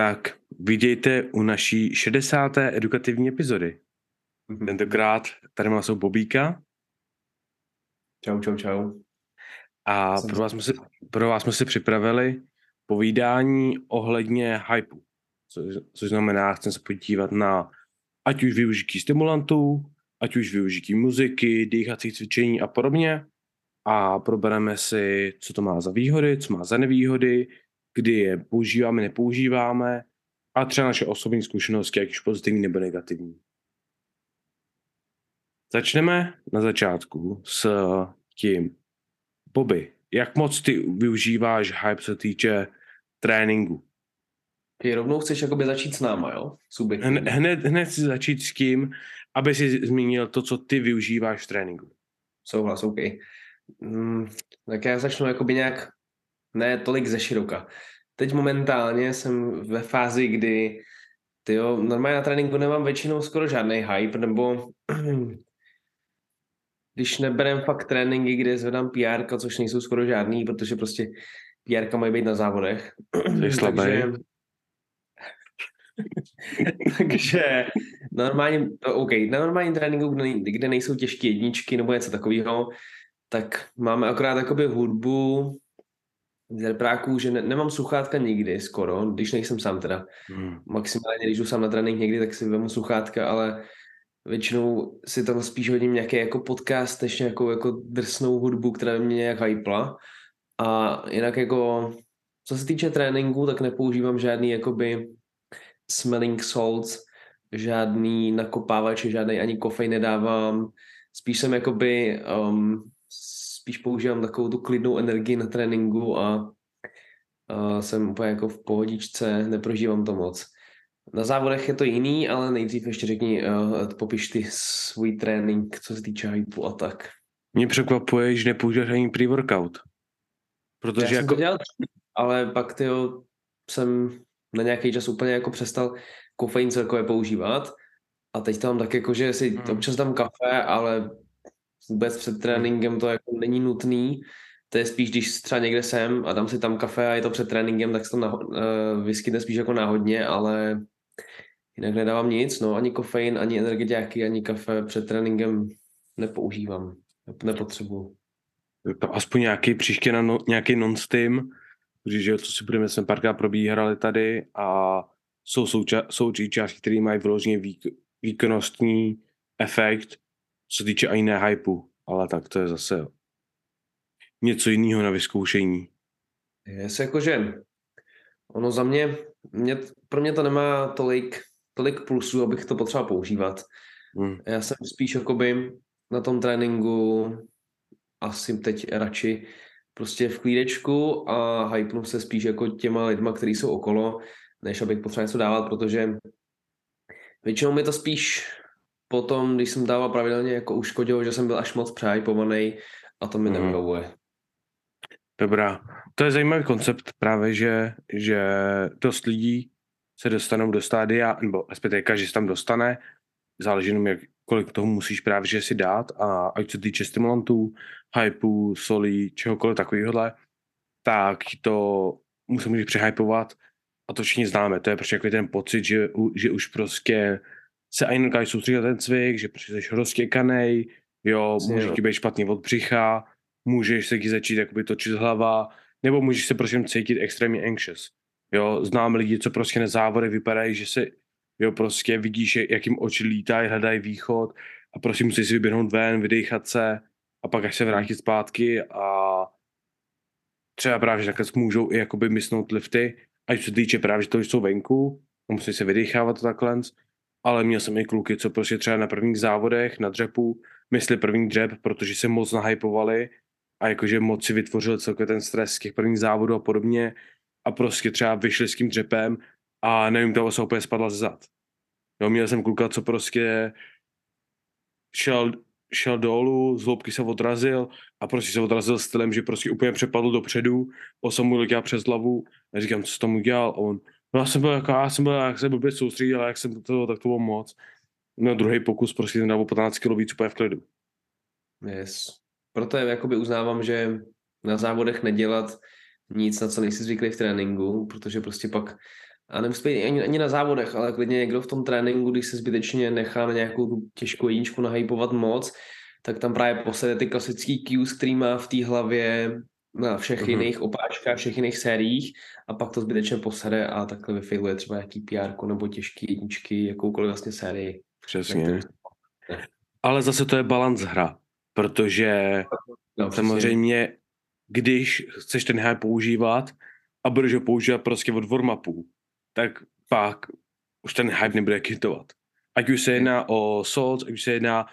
Tak vidíte u naší 60. edukativní epizody. Mhm. Tentokrát tady má jsou Bobíka Čau, čau, čau. a Jsem pro vás, jsme si, pro vás jsme si připravili povídání ohledně hypeu. Co, což znamená, chceme se podívat na ať už využití stimulantů, ať už využití muziky, dýchacích cvičení a podobně. A probereme si, co to má za výhody, co má za nevýhody, kdy je používáme, nepoužíváme a třeba naše osobní zkušenosti, ať už pozitivní nebo negativní. Začneme na začátku s tím. Bobby, jak moc ty využíváš hype, co se týče tréninku? Ty rovnou chceš jakoby začít s náma, jo? Subjektivně. Hned, hned, si začít s tím, aby si zmínil to, co ty využíváš v tréninku. Souhlas, OK. Mm, tak já začnu jakoby nějak, ne tolik ze široka. Teď momentálně jsem ve fázi, kdy tyjo, normálně na tréninku nemám většinou skoro žádný hype, nebo když neberem fakt tréninky, kde zvedám PR, což nejsou skoro žádný, protože prostě PR mají být na závodech. Jsi slabý. Takže, takže normálně, OK, na normálním tréninku, kde nejsou těžké jedničky nebo něco takového, tak máme akorát jakoby hudbu z repráků, že ne, nemám sluchátka nikdy skoro, když nejsem sám teda. Hmm. Maximálně, když jdu sám na trénink někdy, tak si vezmu sluchátka, ale většinou si tam spíš hodím nějaký jako podcast, než nějakou jako drsnou hudbu, která mě nějak hypla. A jinak jako, co se týče tréninku, tak nepoužívám žádný jakoby smelling salts, žádný nakopávače, žádný ani kofein nedávám. Spíš jsem jakoby, um, spíš používám takovou tu klidnou energii na tréninku a uh, jsem úplně jako v pohodičce, neprožívám to moc. Na závodech je to jiný, ale nejdřív ještě řekni, uh, popiš ty svůj trénink, co se týče hypeu a tak. Mě překvapuje, že nepoužíváš ani pre-workout. Protože Já jsem jako... to dělal, ale pak tyjo, jsem na nějaký čas úplně jako přestal kofein celkově používat a teď tam tak jako, že si Hmm. občas dám kafe, ale vůbec před tréninkem to jako není nutný. To je spíš, když třeba někde jsem a dám si tam kafe a je to před tréninkem, tak se to naho- uh, vyskytne spíš jako náhodně, ale jinak nedávám nic, no ani kofein, ani energetiáky, ani kafe před tréninkem nepoužívám, nepotřebuju. aspoň nějaký příště na no, nějaký non-steam, protože že co si budeme, jsme párkrát probíhali tady a jsou, souča- jsou části, které mají vyloženě výk- výkonnostní efekt, co se týče a jiné hypeu, ale tak to je zase něco jiného na vyzkoušení. Jest jakože ono za mě, mě, pro mě to nemá tolik, tolik plusů, abych to potřeboval používat. Hmm. Já jsem spíš jakoby na tom tréninku asi teď radši prostě v klídečku a hypnu se spíš jako těma lidma, kteří jsou okolo, než abych potřeboval něco dávat, protože většinou mi to spíš potom, když jsem dával pravidelně, jako uškodilo, že jsem byl až moc přehypovaný a to mi Mhm. nevyhovuje. Dobrá. To je zajímavý koncept právě, že, že dost lidí se dostanou do stádia, nebo respektive každý se tam dostane, záleží jenom, jak, kolik toho musíš právě že si dát a ať se týče stimulantů, hypů, solí, čehokoliv takového, tak to musí může přehypovat a to všichni známe. To je prostě jako ten pocit, že, že už prostě se ani nedokážeš soustředit na ten cvik, že prostě jsi roztěkanej, jo, Přesně, může jo. ti být špatný od břicha, můžeš se ti začít jakoby točit hlava, nebo můžeš se prostě cítit extrémně anxious. Jo, znám lidi, co prostě na závody vypadají, že se, jo, prostě vidíš, jak jim oči lítají, hledají východ a prostě musí si vyběhnout ven, vydechat se a pak až se vrátit zpátky a třeba právě že nakonec můžou i jakoby mysnout lifty, ať se týče právě, že to jsou venku, a musí se vydechávat takhle, ale měl jsem i kluky, co prostě třeba na prvních závodech, na dřepu, mysli první dřep, protože se moc nahypovali a jakože moc si vytvořil celkově ten stres z těch prvních závodů a podobně a prostě třeba vyšli s tím dřepem a nevím, toho se úplně spadla zad. Jo, měl jsem kluka, co prostě šel, šel dolů, z hloubky se odrazil a prostě se odrazil stylem, že prostě úplně přepadl dopředu, osam mu přes hlavu a říkám, co tomu dělal? On, no já jsem byl jako, já jsem byl, jak se blbě soustředil, ale jak jsem to, tak to bylo moc. No druhý pokus prostě ten dal o 15 kg víc úplně v klidu. Yes. Proto je, jakoby uznávám, že na závodech nedělat nic, na co nejsi zvyklý v tréninku, protože prostě pak a nemusí ani, ani na závodech, ale klidně někdo v tom tréninku, když se zbytečně nechá na nějakou tu těžkou jedničku nahypovat moc, tak tam právě posede ty klasický cues, který má v té hlavě na všech mm-hmm. jiných opáčkách, všech jiných sériích a pak to zbytečně posede a takhle vyfailuje třeba nějaký PR nebo těžký jedničky, jakoukoliv vlastně sérii. Přesně. Ale zase to je balans hra, protože no, samozřejmě, když chceš ten hype používat a budeš ho používat prostě od warm tak pak už ten hype nebude kitovat. Ať už se jedná o Souls, ať už se jedná,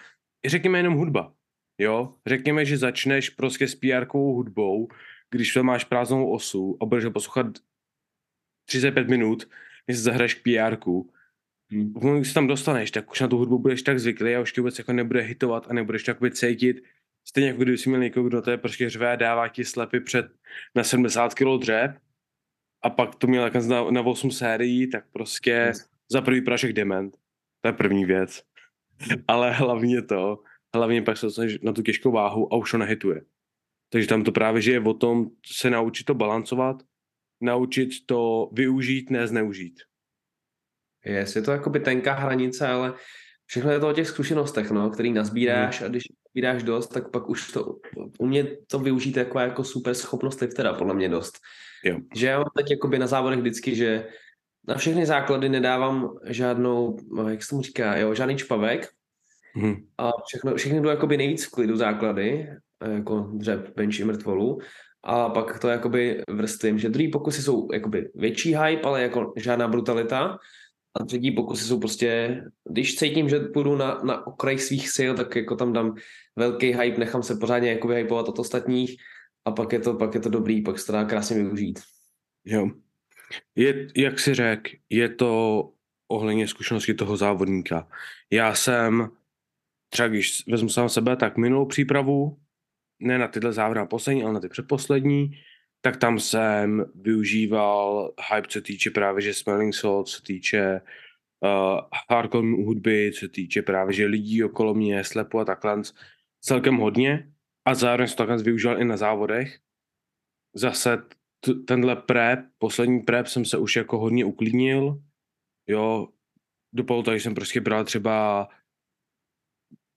řekněme jenom hudba. Jo, řekněme, že začneš prostě s pr hudbou, když tam máš prázdnou osu a budeš ho poslouchat 35 minut, než se zahraješ k pr hmm. když se tam dostaneš, tak už na tu hudbu budeš tak zvyklý a už ti vůbec jako nebude hitovat a nebudeš tak cítit, stejně jako kdyby jsi měl někoho, kdo to je prostě řve a dává ti slepy před na 70 kg dřep a pak to měl jako na, na 8 sérií, tak prostě yes. za prvý prašek dement. To je první věc. Ale hlavně to, hlavně pak se dostaneš na tu těžkou váhu a už to nehituje. Takže tam to právě, že je o tom se naučit to balancovat, naučit to využít, ne zneužít. Yes, je to jakoby tenká hranice, ale všechno je to o těch zkušenostech, no, který nazbíráš hmm. a když nazbíráš dost, tak pak už to, u mě to využít jako, jako super schopnost teda podle mě dost. Jo. Že já mám teď jakoby na závodech vždycky, že na všechny základy nedávám žádnou, jak se tomu říká, jo, žádný čpavek, Hmm. A všechno, všechny jdou jakoby nejvíc v klidu základy, jako dřep, bench i mrtvolu. A pak to jakoby vrstvím, že druhý pokusy jsou jakoby větší hype, ale jako žádná brutalita. A třetí pokusy jsou prostě, když cítím, že půjdu na, na okraj svých sil, tak jako tam dám velký hype, nechám se pořádně jakoby hypovat od ostatních a pak je to, pak je to dobrý, pak se to dá krásně využít. Jo. Je, jak si řekl, je to ohledně zkušenosti toho závodníka. Já jsem třeba když vezmu sám sebe, tak minulou přípravu, ne na tyhle závody na poslední, ale na ty předposlední, tak tam jsem využíval hype, co týče právě, že Smelling Salt, co týče uh, hardcore hudby, co týče právě, že lidí okolo mě, slepo a takhle, celkem hodně a zároveň jsem to takhle využíval i na závodech. Zase t- tenhle prep, poslední prep jsem se už jako hodně uklidnil, jo, dopadlo to, jsem prostě bral třeba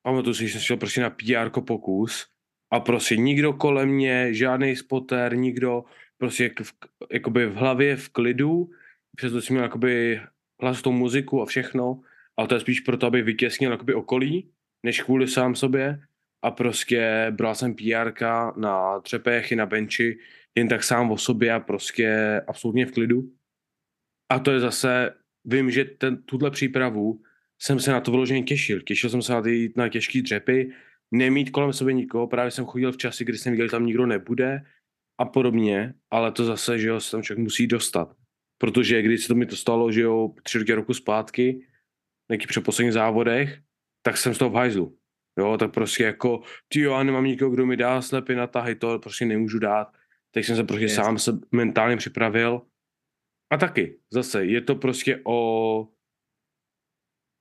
pamatuju si, že jsem šel prostě na PR pokus a prostě nikdo kolem mě, žádný spotter, nikdo prostě v, jakoby v hlavě v klidu, přesto jsem měl jakoby hlas tou muziku a všechno, ale to je spíš proto, aby vytěsnil jakoby okolí, než kvůli sám sobě a prostě bral jsem PR na třepech i na benči, jen tak sám o sobě a prostě absolutně v klidu. A to je zase, vím, že ten, tuhle přípravu jsem se na to vyloženě těšil. Těšil jsem se na ty na těžké dřepy, nemít kolem sebe nikoho, právě jsem chodil v časy, kdy jsem viděl, že tam nikdo nebude a podobně, ale to zase, že jo, se tam člověk musí dostat. Protože když se to mi to stalo, že jo, tři roky roku zpátky, nějaký při posledních závodech, tak jsem z toho v hajzlu. Jo, tak prostě jako, ty jo, já nemám nikoho, kdo mi dá slepy na tahy, to prostě nemůžu dát. Tak jsem se prostě yes. sám se mentálně připravil. A taky, zase, je to prostě o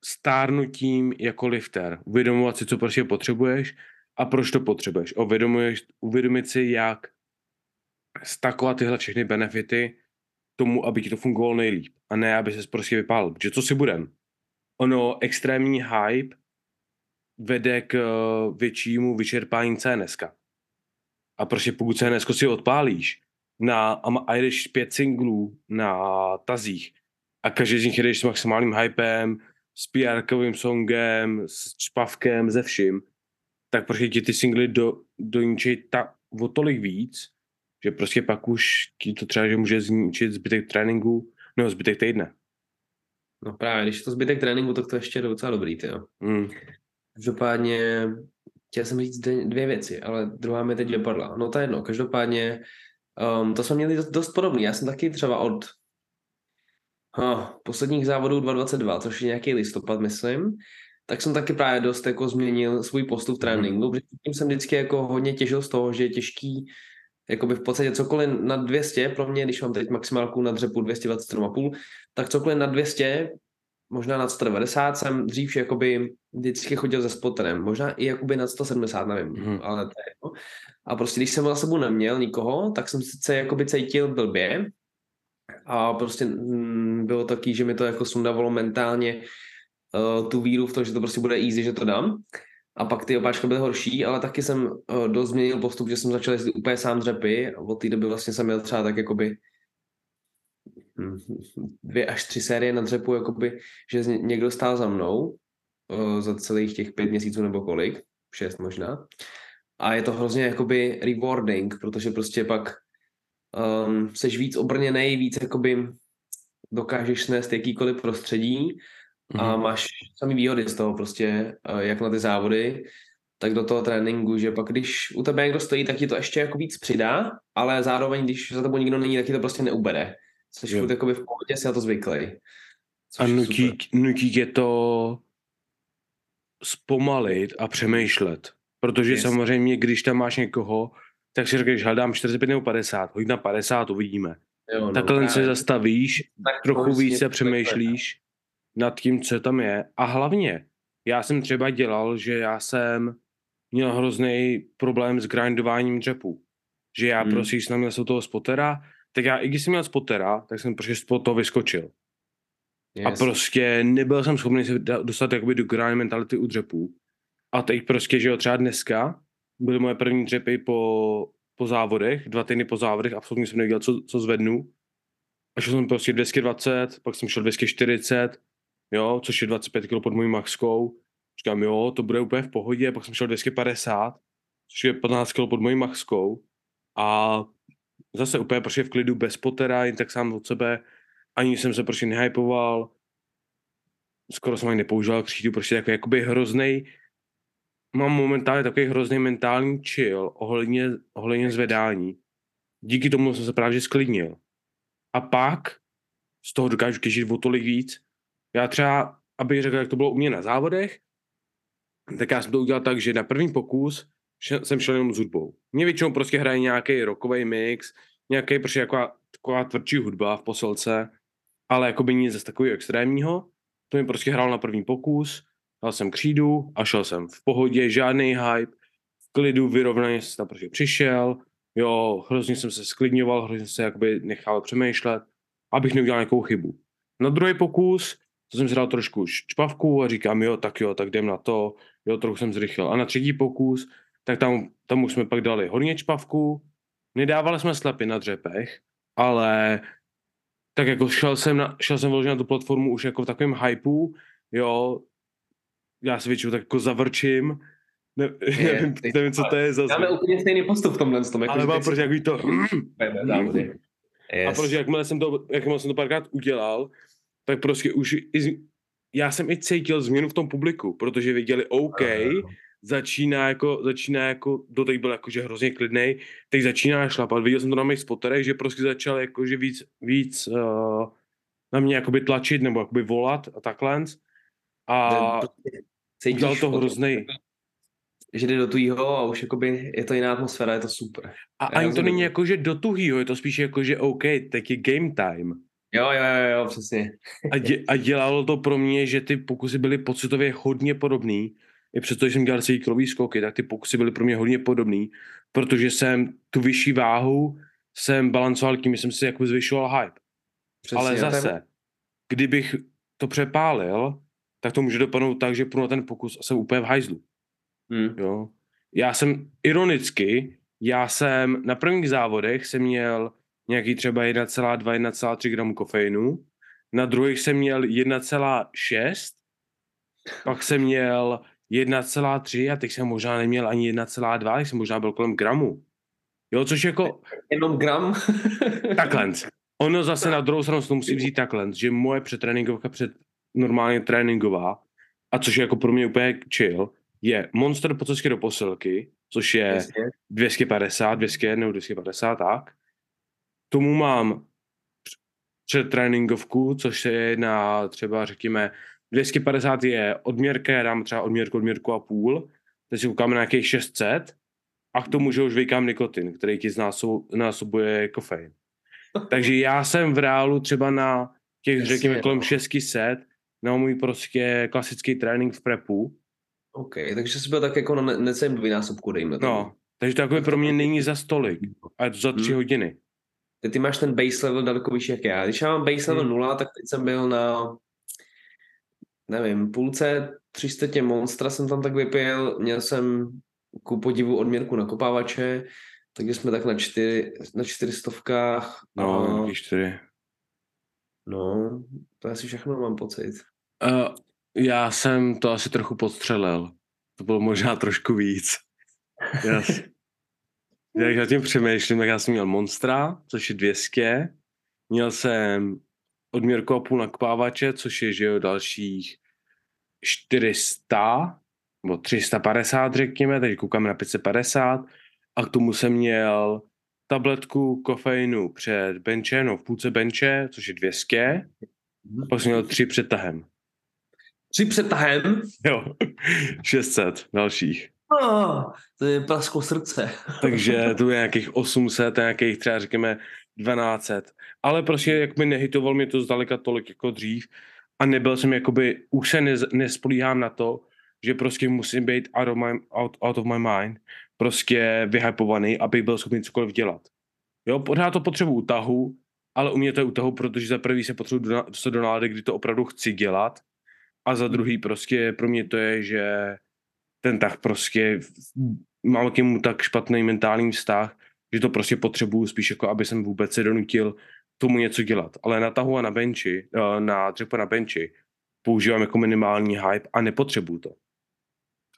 stárnutím jako lifter. Uvědomovat si, co prostě potřebuješ a proč to potřebuješ. Uvědomuješ, uvědomit si, jak stakovat tyhle všechny benefity tomu, aby ti to fungovalo nejlíp. A ne, aby se prostě vypálil. Protože co si budem? Ono, extrémní hype vede k uh, většímu vyčerpání CNS. A prostě pokud CNS si odpálíš na, a jdeš pět singlů na tazích a každý z nich jdeš s maximálním hypem, s pr songem, s čpavkem, ze vším, tak prostě ti ty singly do, doničí ta, o tolik víc, že prostě pak už ti to třeba, že může zničit zbytek tréninku, nebo zbytek týdne. No právě, když je to zbytek tréninku, tak to ještě je docela dobrý, ty jo. Mm. Každopádně, chtěl jsem říct dvě věci, ale druhá mi teď vypadla. No to je jedno, každopádně um, to jsme měli dost, dost podobný. Já jsem taky třeba od oh, posledních závodů 2022, což je nějaký listopad, myslím, tak jsem taky právě dost jako změnil svůj postup v tréninku, mm. protože tím jsem vždycky jako hodně těžil z toho, že je těžký jakoby v podstatě cokoliv na 200, pro mě, když mám teď maximálku na dřepu 227,5, tak cokoliv na 200, možná na 190 jsem dřív jakoby vždycky chodil se spotterem, možná i jakoby na 170, nevím, mm. ale to je no. A prostě když jsem za sebou neměl nikoho, tak jsem sice jakoby cítil blbě, a prostě mm, bylo taky, že mi to jako sundavalo mentálně uh, tu víru v to, že to prostě bude easy, že to dám. A pak ty opáčka byly horší, ale taky jsem uh, dost změnil postup, že jsem začal jezdit úplně sám dřepy a od té doby vlastně jsem měl třeba tak jakoby hm, dvě až tři série na dřepu, jakoby, že někdo stál za mnou uh, za celých těch pět měsíců nebo kolik, šest možná. A je to hrozně jakoby rewarding, protože prostě pak um, seš víc obrněný, víc jakoby dokážeš snést jakýkoliv prostředí a mm-hmm. máš samý výhody z toho prostě, uh, jak na ty závody, tak do toho tréninku, že pak když u tebe někdo stojí, tak ti to ještě jako víc přidá, ale zároveň, když za tebou nikdo není, tak ti to prostě neubere. Jsi furt jakoby v pohodě, si na to zvyklý. A nutí, nutí je to zpomalit a přemýšlet. Protože yes. samozřejmě, když tam máš někoho, tak si řekneš, hledám 45 nebo 50, hoď na 50, uvidíme. Jo, no, Takhle se zastavíš, tak trochu víc se přemýšlíš nad tím, co tam je. A hlavně, já jsem třeba dělal, že já jsem měl hrozný problém s grindováním dřepů. Že já hmm. prostě, jsem měl toho spotera, tak já, i když jsem měl spotera, tak jsem prostě spod toho vyskočil. Yes. A prostě nebyl jsem schopný se dostat jakoby do grind mentality u dřepů. A teď prostě, že jo, třeba dneska byly moje první dřepy po, po závodech, dva týdny po závodech, absolutně jsem nevěděl, co, co zvednu. A šel jsem prostě 220, pak jsem šel 240, jo, což je 25 kg pod mojí maxkou. Říkám, jo, to bude úplně v pohodě, pak jsem šel 250, což je 15 kg pod mojí maxkou. A zase úplně prostě v klidu, bez potera, jen tak sám od sebe, ani jsem se prostě nehypoval, skoro jsem ani nepoužíval křídu, prostě takový jakoby hrozný mám momentálně takový hrozný mentální chill ohledně, ohledně zvedání. Díky tomu jsem se právě sklidnil. A pak z toho dokážu těžit o tolik víc. Já třeba, abych řekl, jak to bylo u mě na závodech, tak já jsem to udělal tak, že na první pokus jsem šel jenom s hudbou. Mě většinou prostě hraje nějaký rockový mix, nějaký prostě jako taková tvrdší hudba v posilce, ale jako by nic z takového extrémního. To mi prostě hrál na první pokus dal jsem křídu a šel jsem v pohodě, žádný hype, v klidu, vyrovnaně jsem tam prostě přišel, jo, hrozně jsem se sklidňoval, hrozně se jakoby nechal přemýšlet, abych neudělal nějakou chybu. Na druhý pokus to jsem si dal trošku čpavku a říkám, jo, tak jo, tak jdem na to, jo, trochu jsem zrychlil. A na třetí pokus, tak tam, tam už jsme pak dali hodně čpavku, nedávali jsme slepy na dřepech, ale tak jako šel jsem, na, šel jsem na tu platformu už jako v takovém hypeu, jo, já si většinou tak jako zavrčím, ne, je, nevím, ty, nevím, co to je za Máme úplně stejný postup v tomhle tom. Jako, Ale mám prostě jako to... Yes. A protože jakmile jsem to, jakmile jsem to párkrát udělal, tak prostě už i, já jsem i cítil změnu v tom publiku, protože věděli, OK, uh. začíná jako, začíná jako, doteď byl jakože hrozně klidný, teď začíná šlapat. Viděl jsem to na mých spoterech, že prostě začal jakože víc, víc uh, na mě jakoby tlačit nebo jakoby volat a takhle. A cítíš udělal to hrozný. Že jde do tuhýho a už jakoby je to jiná atmosféra, je to super. A Já ani to není jako, že do tuhýho, je to spíš jako, že OK, tak je game time. Jo, jo, jo, jo přesně. a, dě, a dělalo to pro mě, že ty pokusy byly pocitově hodně podobný. I přesto, že jsem dělal celý krový skoky, tak ty pokusy byly pro mě hodně podobný, protože jsem tu vyšší váhu jsem balancoval tím, jsem si jako zvyšoval hype. Přesně, Ale zase, ten... kdybych to přepálil, tak to může dopadnout tak, že půjdu na ten pokus a jsem úplně v hajzlu. Hmm. Jo. Já jsem ironicky, já jsem na prvních závodech jsem měl nějaký třeba 1,2-1,3 gramu kofeinu, na druhých jsem měl 1,6, pak jsem měl 1,3 a teď jsem možná neměl ani 1,2, tak jsem možná byl kolem gramu. Jo, což jako... Jenom gram? takhle. Ono zase na druhou stranu to musí vzít takhle, že moje přetréninkovka před normálně tréninková, a což je jako pro mě úplně chill, je Monster po cestě do posilky, což je Jasně. 250, 200 nebo 250, tak. Tomu mám před tréninkovku, což je na třeba řekněme 250 je odměrka, já dám třeba odměrku, odměrku a půl, teď si koukáme na nějakých 600 a k tomu, že už vykám nikotin, který ti znásobuje kofein. Takže já jsem v reálu třeba na těch, řekněme, kolem 600 na můj prostě klasický trénink v prepu. OK, takže jsi byl tak jako na necelém dvojnásobku, dejme to. No, takže to jako pro mě není za stolik, a je to za tři hmm. hodiny. ty, ty máš ten base level daleko vyšší jak já. Když já mám base level Hmm. 0, tak teď jsem byl na nevím, půlce 300 tě monstra jsem tam tak vypil, měl jsem ku podivu odměrku na kopávače, takže jsme tak na, čtyři, na čtyřistovkách. No, a, čtyři. no, to asi všechno mám pocit. Uh, já jsem to asi trochu podstřelil. To bylo možná trošku víc. Já, jak já tím přemýšlím, tak já jsem měl Monstra, což je 200. Měl jsem odměrku a půl na kpávače, což je, že jo, dalších 400 nebo 350, řekněme, takže koukám na 550. A k tomu jsem měl tabletku kofeinu před benče, no v půlce benče, což je 200. Pak jsem měl tři před tahem. Tři přetahem? Jo, 600 dalších. Ah, to je prasko srdce. Takže tu je nějakých 800, a nějakých třeba řekněme 1200. Ale prostě jak mi nehitoval mě to zdaleka tolik jako dřív a nebyl jsem jakoby, už se nez, nespolíhám na to, že prostě musím být out of my, out, out of my mind, prostě vyhypovaný, abych byl schopný cokoliv dělat. Jo, pořád to potřebuji u tahu, ale u mě to je u tahu, protože za prvý se potřebuji do- dostat do nálady, kdy to opravdu chci dělat a za druhý prostě pro mě to je, že ten tah prostě mám k němu tak špatný mentální vztah, že to prostě potřebuju spíš jako, aby jsem vůbec se donutil tomu něco dělat. Ale na tahu a na benči, eh, na dřepu na benči používám jako minimální hype a nepotřebuju to.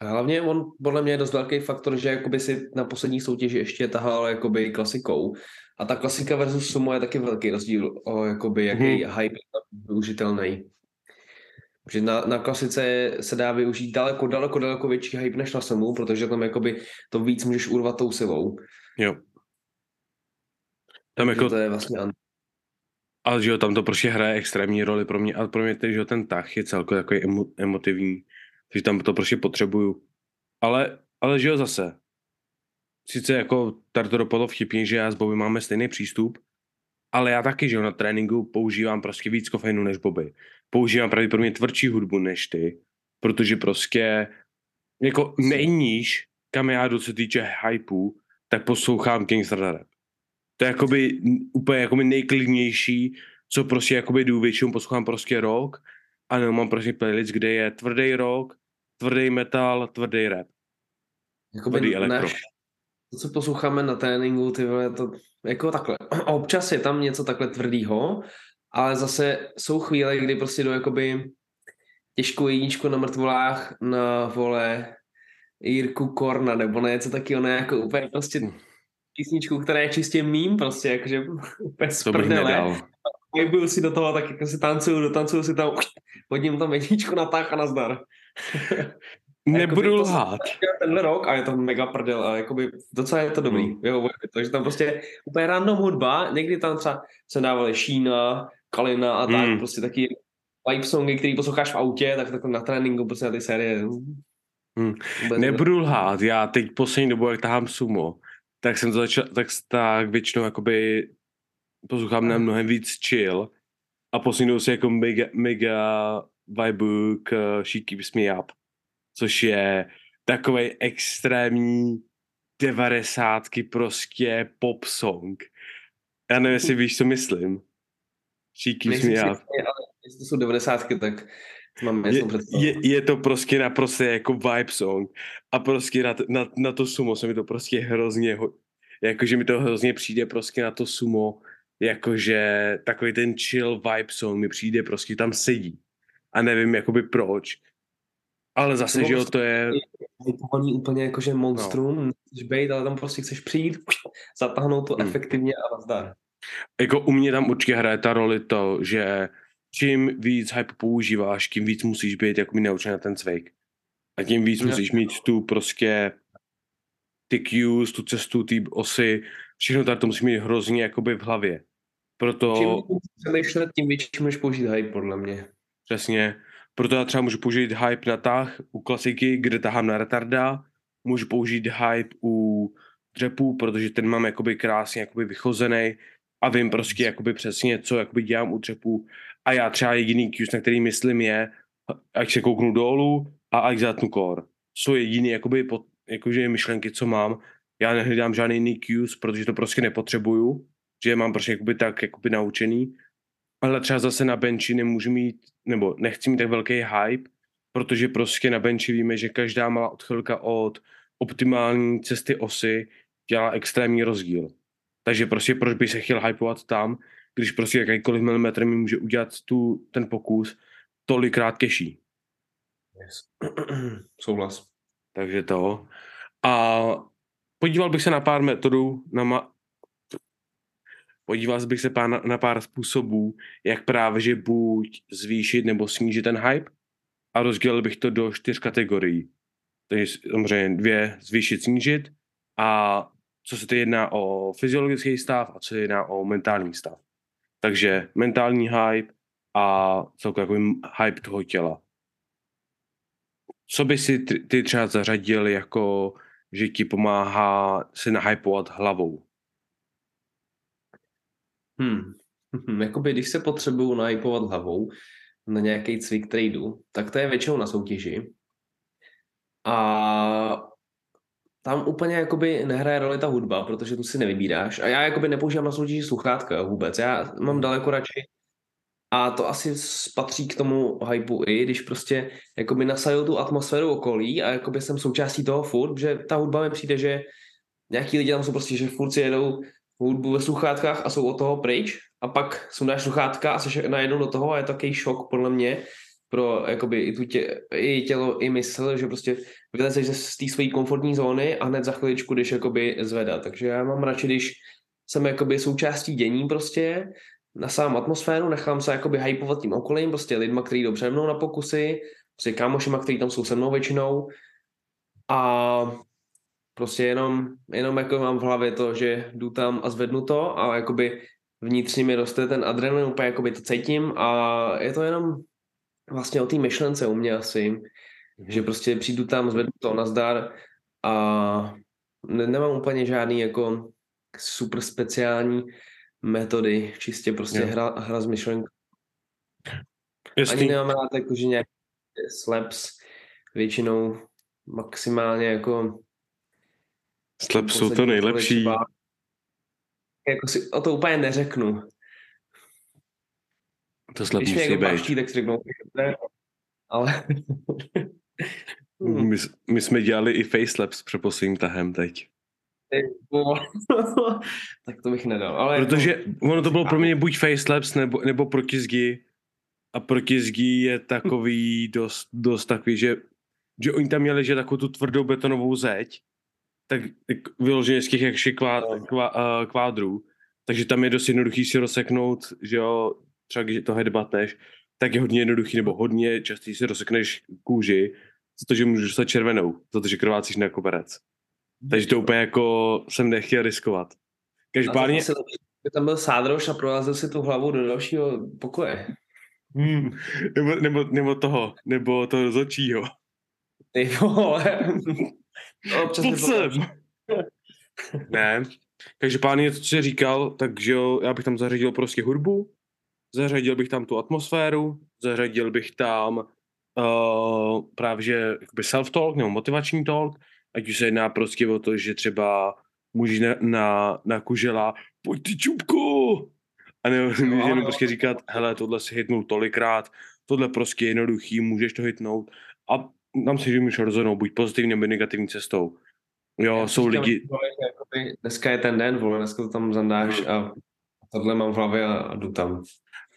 A hlavně on podle mě je dost velký faktor, že jakoby si na poslední soutěži ještě tahal jakoby klasikou. A ta klasika versus sumo je taky velký rozdíl o jakoby jaký Mhm. hype je využitelný. Protože na, na klasice se dá využít daleko, daleko, daleko větší hype než na sumu, protože tam jakoby to víc můžeš urvat tou silou. Jo. Tam jako, to je vlastně ale že jo, tam to prostě hraje extrémní roli pro mě, ale pro mě ten, že jo, ten tah je celkově takový emo, emotivní, takže tam to prostě potřebuju. Ale, ale že jo, zase, sice jako tady to dopadlo vtipně, že já s Bobby máme stejný přístup, ale já taky, že jo, na tréninku používám prostě víc kofeinu než Bobby. Používám pravděpodobně tvrdší hudbu než ty, protože prostě jako nejníž, kam já jdu, co se týče hypeu, tak poslouchám Gangster Rap. To je jakoby úplně jakoby nejklidnější, co prostě jakoby jdu, většinou poslouchám prostě rock, a nebo mám prostě playlist, kde je tvrdý rock, tvrdý metal, tvrdý rap, jakoby tvrdý elektro. náš, to, co posloucháme na tréninku, ty vole, to jako takhle. Občas je tam něco takhle tvrdýho, ale zase jsou chvíle, kdy prostě jdu jakoby těžkou jedničku na mrtvolách na vole Jirku Korna, nebo něco takového, ne, jako úplně prostě písničku, která je čistě mým, prostě jakože úplně z prdele. Byl si do toho, tak jako si tancuju, dotancuju si tam, hodím tam jedničku na tah a nazdar. Nebudu Jakoby lhát. tenhle rok a je to mega prdel a jakoby docela je to dobrý. Hmm. Jo, takže tam prostě úplně random hudba, někdy tam třeba se dávali Šína, Kalina a tak, Hmm. prostě taky vibe songy, který posloucháš v autě, tak, tak na tréninku prostě na ty série. Hmm. Vůbec Nebudu lhát, já teď poslední dobu, jak tahám sumo, tak jsem to začal, tak, tak většinou jakoby poslouchám na mnohem víc chill a poslední si jako mega, mega vibe k She Keeps Me Up, což je takový extrémní devadesátky prostě pop song. Já nevím, jestli víš, co myslím. She Keeps Me ale jestli to jsou devadesátky, tak mám je, je, je to prostě naprosto jako vibe song a prostě na, na, na to sumo se mi to prostě hrozně jakože mi to hrozně přijde prostě na to sumo jakože takový ten chill vibe song mi přijde prostě tam sedí a nevím jakoby proč ale zase, že jo, prostě to je hypovaný úplně jakože monstrum, no. být, ale tam prostě chceš přijít, zatáhnout to Hmm. efektivně a nazdar. Jako u mě tam určitě hraje ta roli to, že čím víc hype používáš, tím víc musíš být jako mi naučen na ten cvik. A tím víc musíš mít tu prostě ty cues, tu cestu, ty osy, všechno tady to musíš mít hrozně jakoby v hlavě. Proto Čím přemýšlet, tím větší můžeš použít hype, podle mě. přesně, proto já třeba můžu použít hype na tah u klasiky, kde tahám na retarda, můžu použít hype u dřepu, protože ten mám jakoby krásně jakoby vychozený a vím prostě jakoby přesně, co jakoby dělám u dřepu a já třeba jediný cues, na který myslím je, ať se kouknu dolů a ať zatnu core. Jsou jediný jakoby, pod, jakože myšlenky, co mám. Já nehledám žádný jiný cues, protože to prostě nepotřebuju. že mám prostě jakoby tak jakoby naučený, ale třeba zase na benchi nemůžu mít, nebo nechci mít tak velký hype, protože prostě na benchi víme, že každá malá odchylka od optimální cesty osy dělá extrémní rozdíl. Takže prostě proč by se chtěl hypovat tam, když prostě jakýkoliv milimetr mi může udělat tu, ten pokus tolikrát keší. Yes. Souhlas. Takže to. A podíval bych se na pár metodů, na ma... podíval bych se pár, na, na pár způsobů, jak právě, že buď zvýšit nebo snížit ten hype a rozdělil bych to do čtyř kategorií. Takže samozřejmě dvě zvýšit, snížit a co se to jedná o fyziologický stav a co se jedná o mentální stav. Takže mentální hype a celkový hype toho těla. Co by si ty třeba zařadil jako, že ti pomáhá se nahypovat hlavou? Hmm. Jakoby, když se potřebuju nahypovat hlavou na nějaký cvik, který jdu, tak to je většinou na soutěži. A tam úplně jakoby nehraje roli ta hudba, protože tu si nevybíráš. A já jakoby nepoužívám na soutěži sluchátka vůbec. Já mám daleko radši a to asi patří k tomu hypeu i, když prostě jakoby nasajou tu atmosféru okolí a jakoby jsem součástí toho furt, že ta hudba mi přijde, že nějaký lidi tam jsou prostě, že furt si jedou hudbu ve sluchátkách a jsou od toho pryč a pak sundáš sluchátka a jsi najednou do toho a je to takový šok podle mě pro jakoby i, tu tě, i tělo, i mysl, že prostě vylezeš z té své komfortní zóny a hned za chviličku jdeš jakoby zvedat. Takže já mám radši, když jsem jakoby součástí dění prostě na sám atmosféru, nechám se jakoby hypovat tím okolím, prostě lidma, kteří přede mnou na pokusy, prostě kámošima, kteří tam jsou se mnou většinou a prostě jenom, jenom jako mám v hlavě to, že jdu tam a zvednu to a jakoby vnitřně mi roste ten adrenalin, úplně jakoby to cítím a je to jenom vlastně o té myšlence u mě asi, mm-hmm. že prostě přijdu tam, zvednu to, nazdar a ne, nemám úplně žádný jako super speciální metody, čistě prostě hra, hra s myšlenkou. Jasný. Ani nemám rád jako, že nějaký slaps většinou maximálně jako Slaps jsou to nejlepší. Jako si o to úplně neřeknu. To slap Když musí být. Když tak si řeknu, ale... my, my, jsme dělali i facelapse před posledním tahem teď. tak to bych nedal. Ale Protože jako... ono to bylo pro mě buď facelapse nebo, nebo protizgy. A protizgy je takový dost, dost takový, že, že oni tam měli že takovou tu tvrdou betonovou zeď, tak, tak vyloženě z těch jakši kvá, kvá, uh, kvádrů. Takže tam je dost jednoduchý si rozseknout, že jo, třeba když to headbatneš, tak je hodně jednoduchý, nebo hodně častý si rozsekneš kůži, protože můžeš dostat červenou, protože krvácíš na koberec. Takže to úplně jako jsem nechtěl riskovat. Každopádně... Tam byl sádroš a prolazil si tu hlavu do dalšího pokoje. Hmm, nebo, nebo, nebo toho, nebo toho rozhodčího. Ty vole. no, Pojď sem. ne. Každopádně, co jsi říkal, takže jo, já bych tam zařadil prostě hudbu, zařadil bych tam tu atmosféru, zařadil bych tam uh, právě že self-talk nebo motivační talk, ať už se jedná prostě o to, že třeba můžeš na, na, na kužela, pojď ty čupku! A ne, no, jenom prostě říkat, hele, tohle si hitnul tolikrát, tohle prostě je jednoduchý, můžeš to hitnout a tam si můžeš rozhodnout buď pozitivní nebo negativní cestou. Jo, Já jsou lidi... Jakoby, dneska je ten den, vole, dneska to tam zandáš a tohle mám v hlavě a, a jdu tam.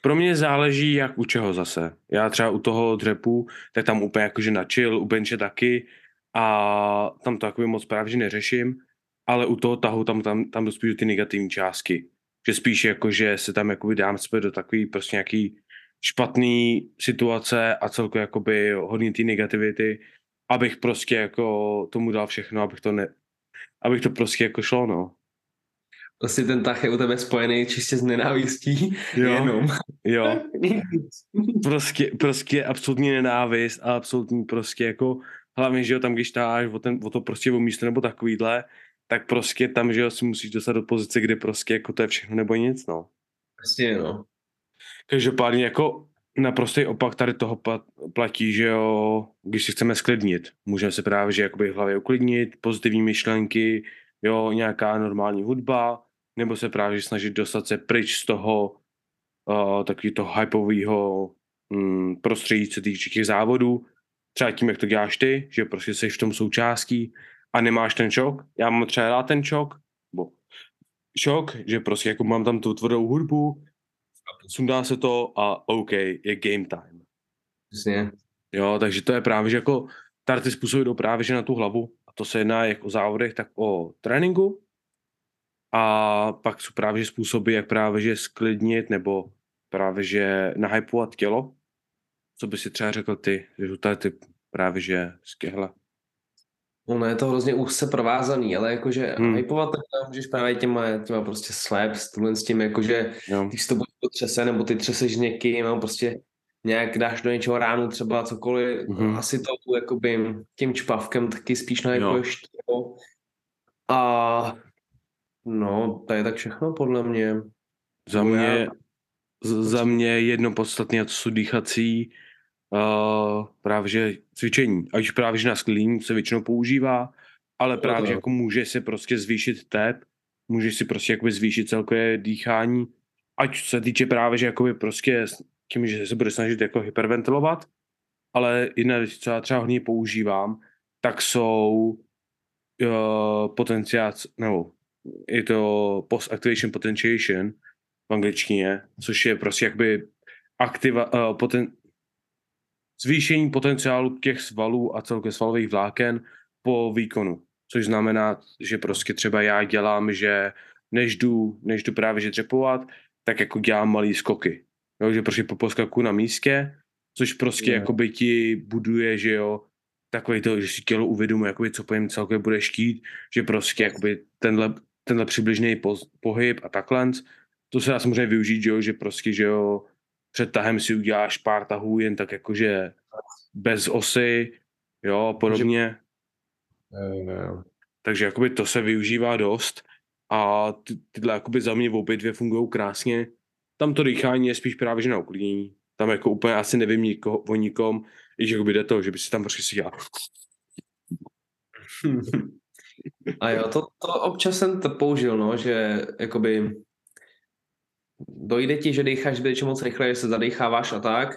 Pro mě záleží, jak u čeho zase. Já třeba u toho dřepu, tak tam úplně jakože na chill, u benče taky, a tam to jakoby moc právě neřeším, ale u toho tahu tam, tam, tam dospíš ty negativní částky. Že spíš jako, že se tam jakoby dám zpět do takový prostě nějaký špatný situace a celkově jakoby hodně ty negativity, abych prostě jako tomu dal všechno, abych to ne, abych to prostě jako šlo, no. Vlastně ten tah je u tebe spojený čistě s nenávistí. Jo, jenom. jo. prostě, prostě absolutní nenávist a absolutní prostě jako hlavně, že jo, tam když táš o, ten, o to prostě o místo nebo takovýhle, tak prostě tam, že jo, si musíš dostat do pozice, kde prostě jako to je všechno nebo nic, no. Prostě, no. Každopádně jako naprostý opak tady toho platí, že jo, když si chceme sklidnit, můžeme se právě, že jakoby v hlavě uklidnit, pozitivní myšlenky, jo, nějaká normální hudba, nebo se právě snažit dostat se pryč z toho uh, takový toho hypového um, prostředí, co týče těch závodů, třeba tím, jak to děláš ty, že prostě jsi v tom součástí a nemáš ten šok. Já mám třeba rád ten šok, bo šok, že prostě jako mám tam tu tvrdou hudbu, sundá se to a OK, je game time. Přesně. Jo, takže to je právě, že jako tady ty způsoby jdou právě že na tu hlavu to se jedná jak o závodech, tak o tréninku a pak jsou právě že způsoby, jak právě že sklidnit nebo právě že nahypovat tělo. Co by si třeba řekl ty, že jsou tady ty právě že skehle. Ono je to hrozně úzce provázaný, ale jakože Hmm. hypovat tak můžeš právě těma, těma prostě slaps, s tím jakože Jo. když to buď potřese, nebo ty třeseš někým, a prostě nějak dáš do něčeho ránu třeba cokoliv, Mhm. mm-hmm. asi to jakoby tím čpavkem taky spíš Jo. nahypuješ to. A no, to je tak všechno podle mě. Za já- mě, z- za mě jedno podstatné, to jsou dýchací uh, právě že cvičení. Ať už právě že na sklidení se většinou používá, ale právě že jo. jako může si prostě zvýšit tep, můžeš si prostě jakoby zvýšit celkové dýchání, ať se týče právě, že jakoby prostě tím, že se bude snažit jako hyperventilovat, ale jedna věc, co já třeba hodně používám, tak jsou uh, potenciác, nebo je to post-activation potentiation v angličtině, což je prostě jakby aktiva, uh, poten, zvýšení potenciálu těch svalů a celkově svalových vláken po výkonu. Což znamená, že prostě třeba já dělám, že než jdu, než jdu právě že dřepovat, tak jako dělám malý skoky. Jo, že prostě po poskaku na místě, což prostě Jo. jakoby ti buduje, že jo, takový to, že si tělo uvědomuje, jakoby, co po něm celkově bude štít, že prostě jakoby tenhle, tenhle přibližný pohyb a takhle. To se dá samozřejmě využít, že jo, že prostě, že jo, před tahem si uděláš pár tahů jen tak jakože bez osy, jo, a podobně. Takže jakoby to se využívá dost a ty, tyhle jakoby za mě obě dvě fungují krásně. Tam to dýchání je spíš právě že na uklidnění. Tam jako úplně asi nevím nikoho, o nikom, i že jakoby jde to, že by si tam prostě si dělal. A jo, to, to občas jsem to použil, no, že jakoby dojde ti, že dýcháš zbytečně moc rychle, že se zadecháváš a tak.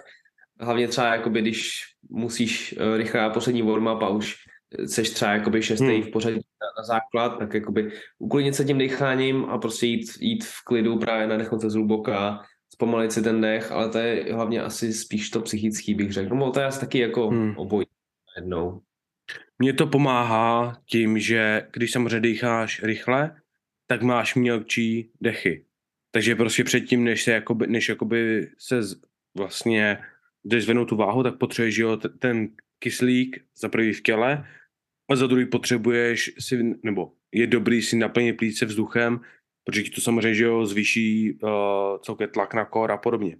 Hlavně třeba, jakoby, když musíš uh, rychle poslední warm-up a už seš třeba jakoby šestý Hmm. v pořadí na, na základ, tak jakoby uklidnit se tím decháním a prostě jít, jít v klidu, právě nadechnout se zhluboka, zpomalit si ten dech, ale to je hlavně asi spíš to psychický, bych řekl. No to je asi taky jako Hmm. obojí jednou. Mně to pomáhá tím, že když samozřejmě dýcháš rychle, tak máš mělčí dechy. Takže prostě předtím, než se jakoby, než jakoby se z, vlastně jdeš zvednout tu váhu, tak potřebuješ jo, ten kyslík za prvý v těle a za druhý potřebuješ si, nebo je dobrý si naplnit plíce vzduchem, protože ti to samozřejmě že jo, zvýší uh, celkově tlak na kor a podobně.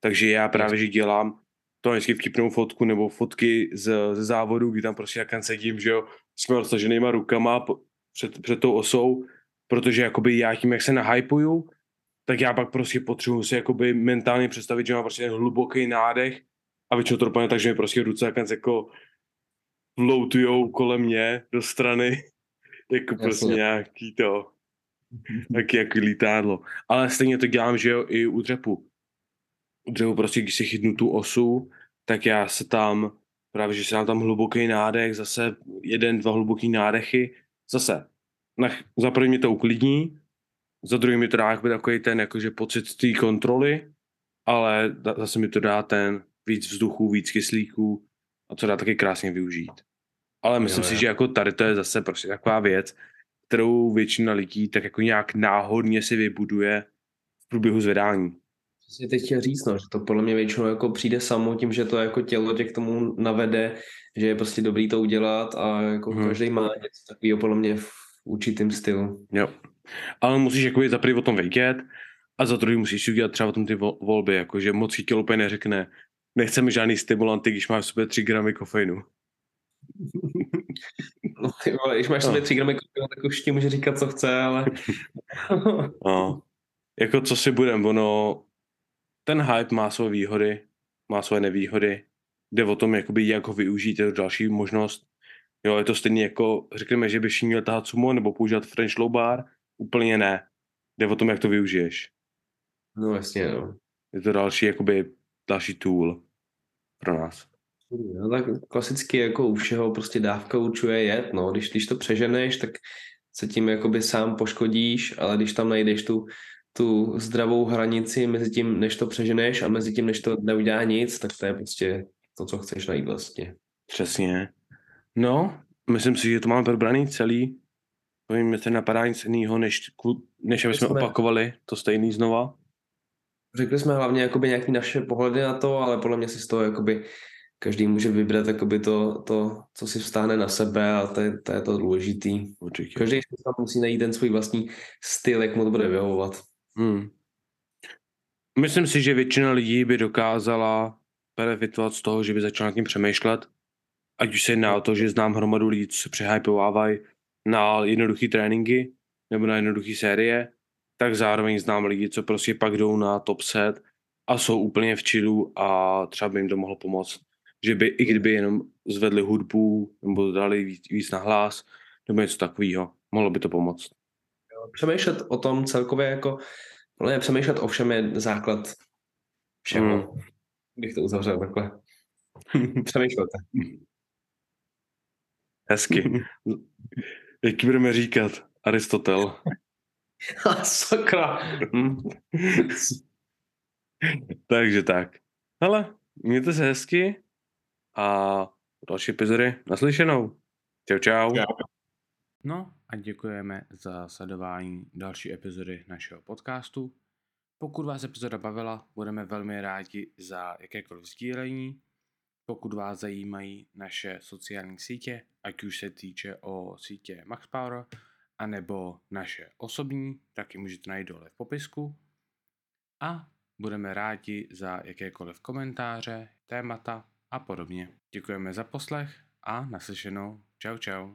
Takže já právě, že dělám to vždycky vtipnou fotku nebo fotky z, ze závodu, kdy tam prostě jakým sedím, že jo, s roztaženýma rukama před, před tou osou, protože jakoby já tím, jak se nahypuju, tak já pak prostě potřebuji si jakoby mentálně představit, že mám prostě ten hluboký nádech a většinou to dopadne tak, že mi prostě ruce jakým jako floatujou kolem mě do strany, jako prostě Jasně. nějaký to, taky jako lítádlo. Ale stejně to dělám, že jo, i u dřepu. U dřepu prostě, když si chytnu tu osu, tak já se tam, právě, že si dám tam hluboký nádech, zase jeden, dva hluboký nádechy, zase. Na, za první mě to uklidní, za druhý mi to dá takový ten jakože pocit té kontroly, ale zase mi to dá ten víc vzduchu, víc kyslíků a co dá taky krásně využít. Ale myslím Jo, si, jo. že jako tady to je zase prostě taková věc, kterou většina lidí tak jako nějak náhodně si vybuduje v průběhu zvedání. Přesně teď chtěl říct, no, že to podle mě většinou jako přijde samo tím, že to jako tělo tě k tomu navede, že je prostě dobrý to udělat a jako hmm. každý má něco takového podle mě v určitým stylu. Jo. Ale musíš jakoby za prvý o tom vědět a za druhý musíš udělat třeba o tom ty vol- volby, jakože moc tělo úplně neřekne, nechceme žádný stimulanty, když máš v sobě 3 gramy kofeinu. No, ty vole, když máš No. sobě 3 gramy kofeinu, tak už ti může říkat, co chce, ale No. Jako co si budem, ono, ten hype má své výhody, má své nevýhody, jde o tom, jakoby, jak ho využít, je to další možnost. Jo, je to stejně jako, řekněme, že byš měl tahat sumo nebo používat French low bar, úplně ne. Jde o tom, jak to využiješ. No jasně, no. Je to další, jakoby, další tool pro nás. No, tak klasicky jako u všeho prostě dávka určuje jet, no. Když, když to přeženeš, tak se tím jakoby sám poškodíš, ale když tam najdeš tu, tu zdravou hranici mezi tím, než to přeženeš a mezi tím, než to neudělá nic, tak to je prostě to, co chceš najít vlastně. Přesně. No, myslím si, že to máme probraný celý. Nevím, jestli napadá nic jiného, než, než aby jsme jsme- opakovali to stejný znova. Řekli jsme hlavně jakoby nějaký naše pohledy na to, ale podle mě si z toho jakoby každý může vybrat jakoby to, to, co si vstáhne na sebe a to je to, je to důležitý. Určitě. Každý si tam musí najít ten svůj vlastní styl, jak mu to bude vyhovovat. Hmm. Myslím si, že většina lidí by dokázala benefitovat z toho, že by začala nad tím přemýšlet. Ať už se jedná o to, že znám hromadu lidí, co se přehypovávají na jednoduché tréninky nebo na jednoduché série, tak zároveň znám lidi, co prostě pak jdou na top set a jsou úplně v chillu a třeba by jim to mohlo pomoct. Že by, i kdyby jenom zvedli hudbu nebo dali víc, víc na hlas nebo něco takového, mohlo by to pomoct. Přemýšlet o tom celkově jako, podle mě přemýšlet o všem je základ všeho. Hmm. Bych to uzavřel takhle. Přemýšlete. Hezky. Jaký budeme říkat? Aristotel. Sakra. Hm. Takže tak. Hele, mějte se hezky a další epizody naslyšenou. Čau, čau. Čau. No a děkujeme za sledování další epizody našeho podcastu. Pokud vás epizoda bavila, budeme velmi rádi za jakékoliv sdílení. Pokud vás zajímají naše sociální sítě, ať už se týče o sítě MaxPower, anebo naše osobní, tak ji můžete najít dole v popisku. A budeme rádi za jakékoliv komentáře, témata a podobně. Děkujeme za poslech a naslyšenou. Čau čau.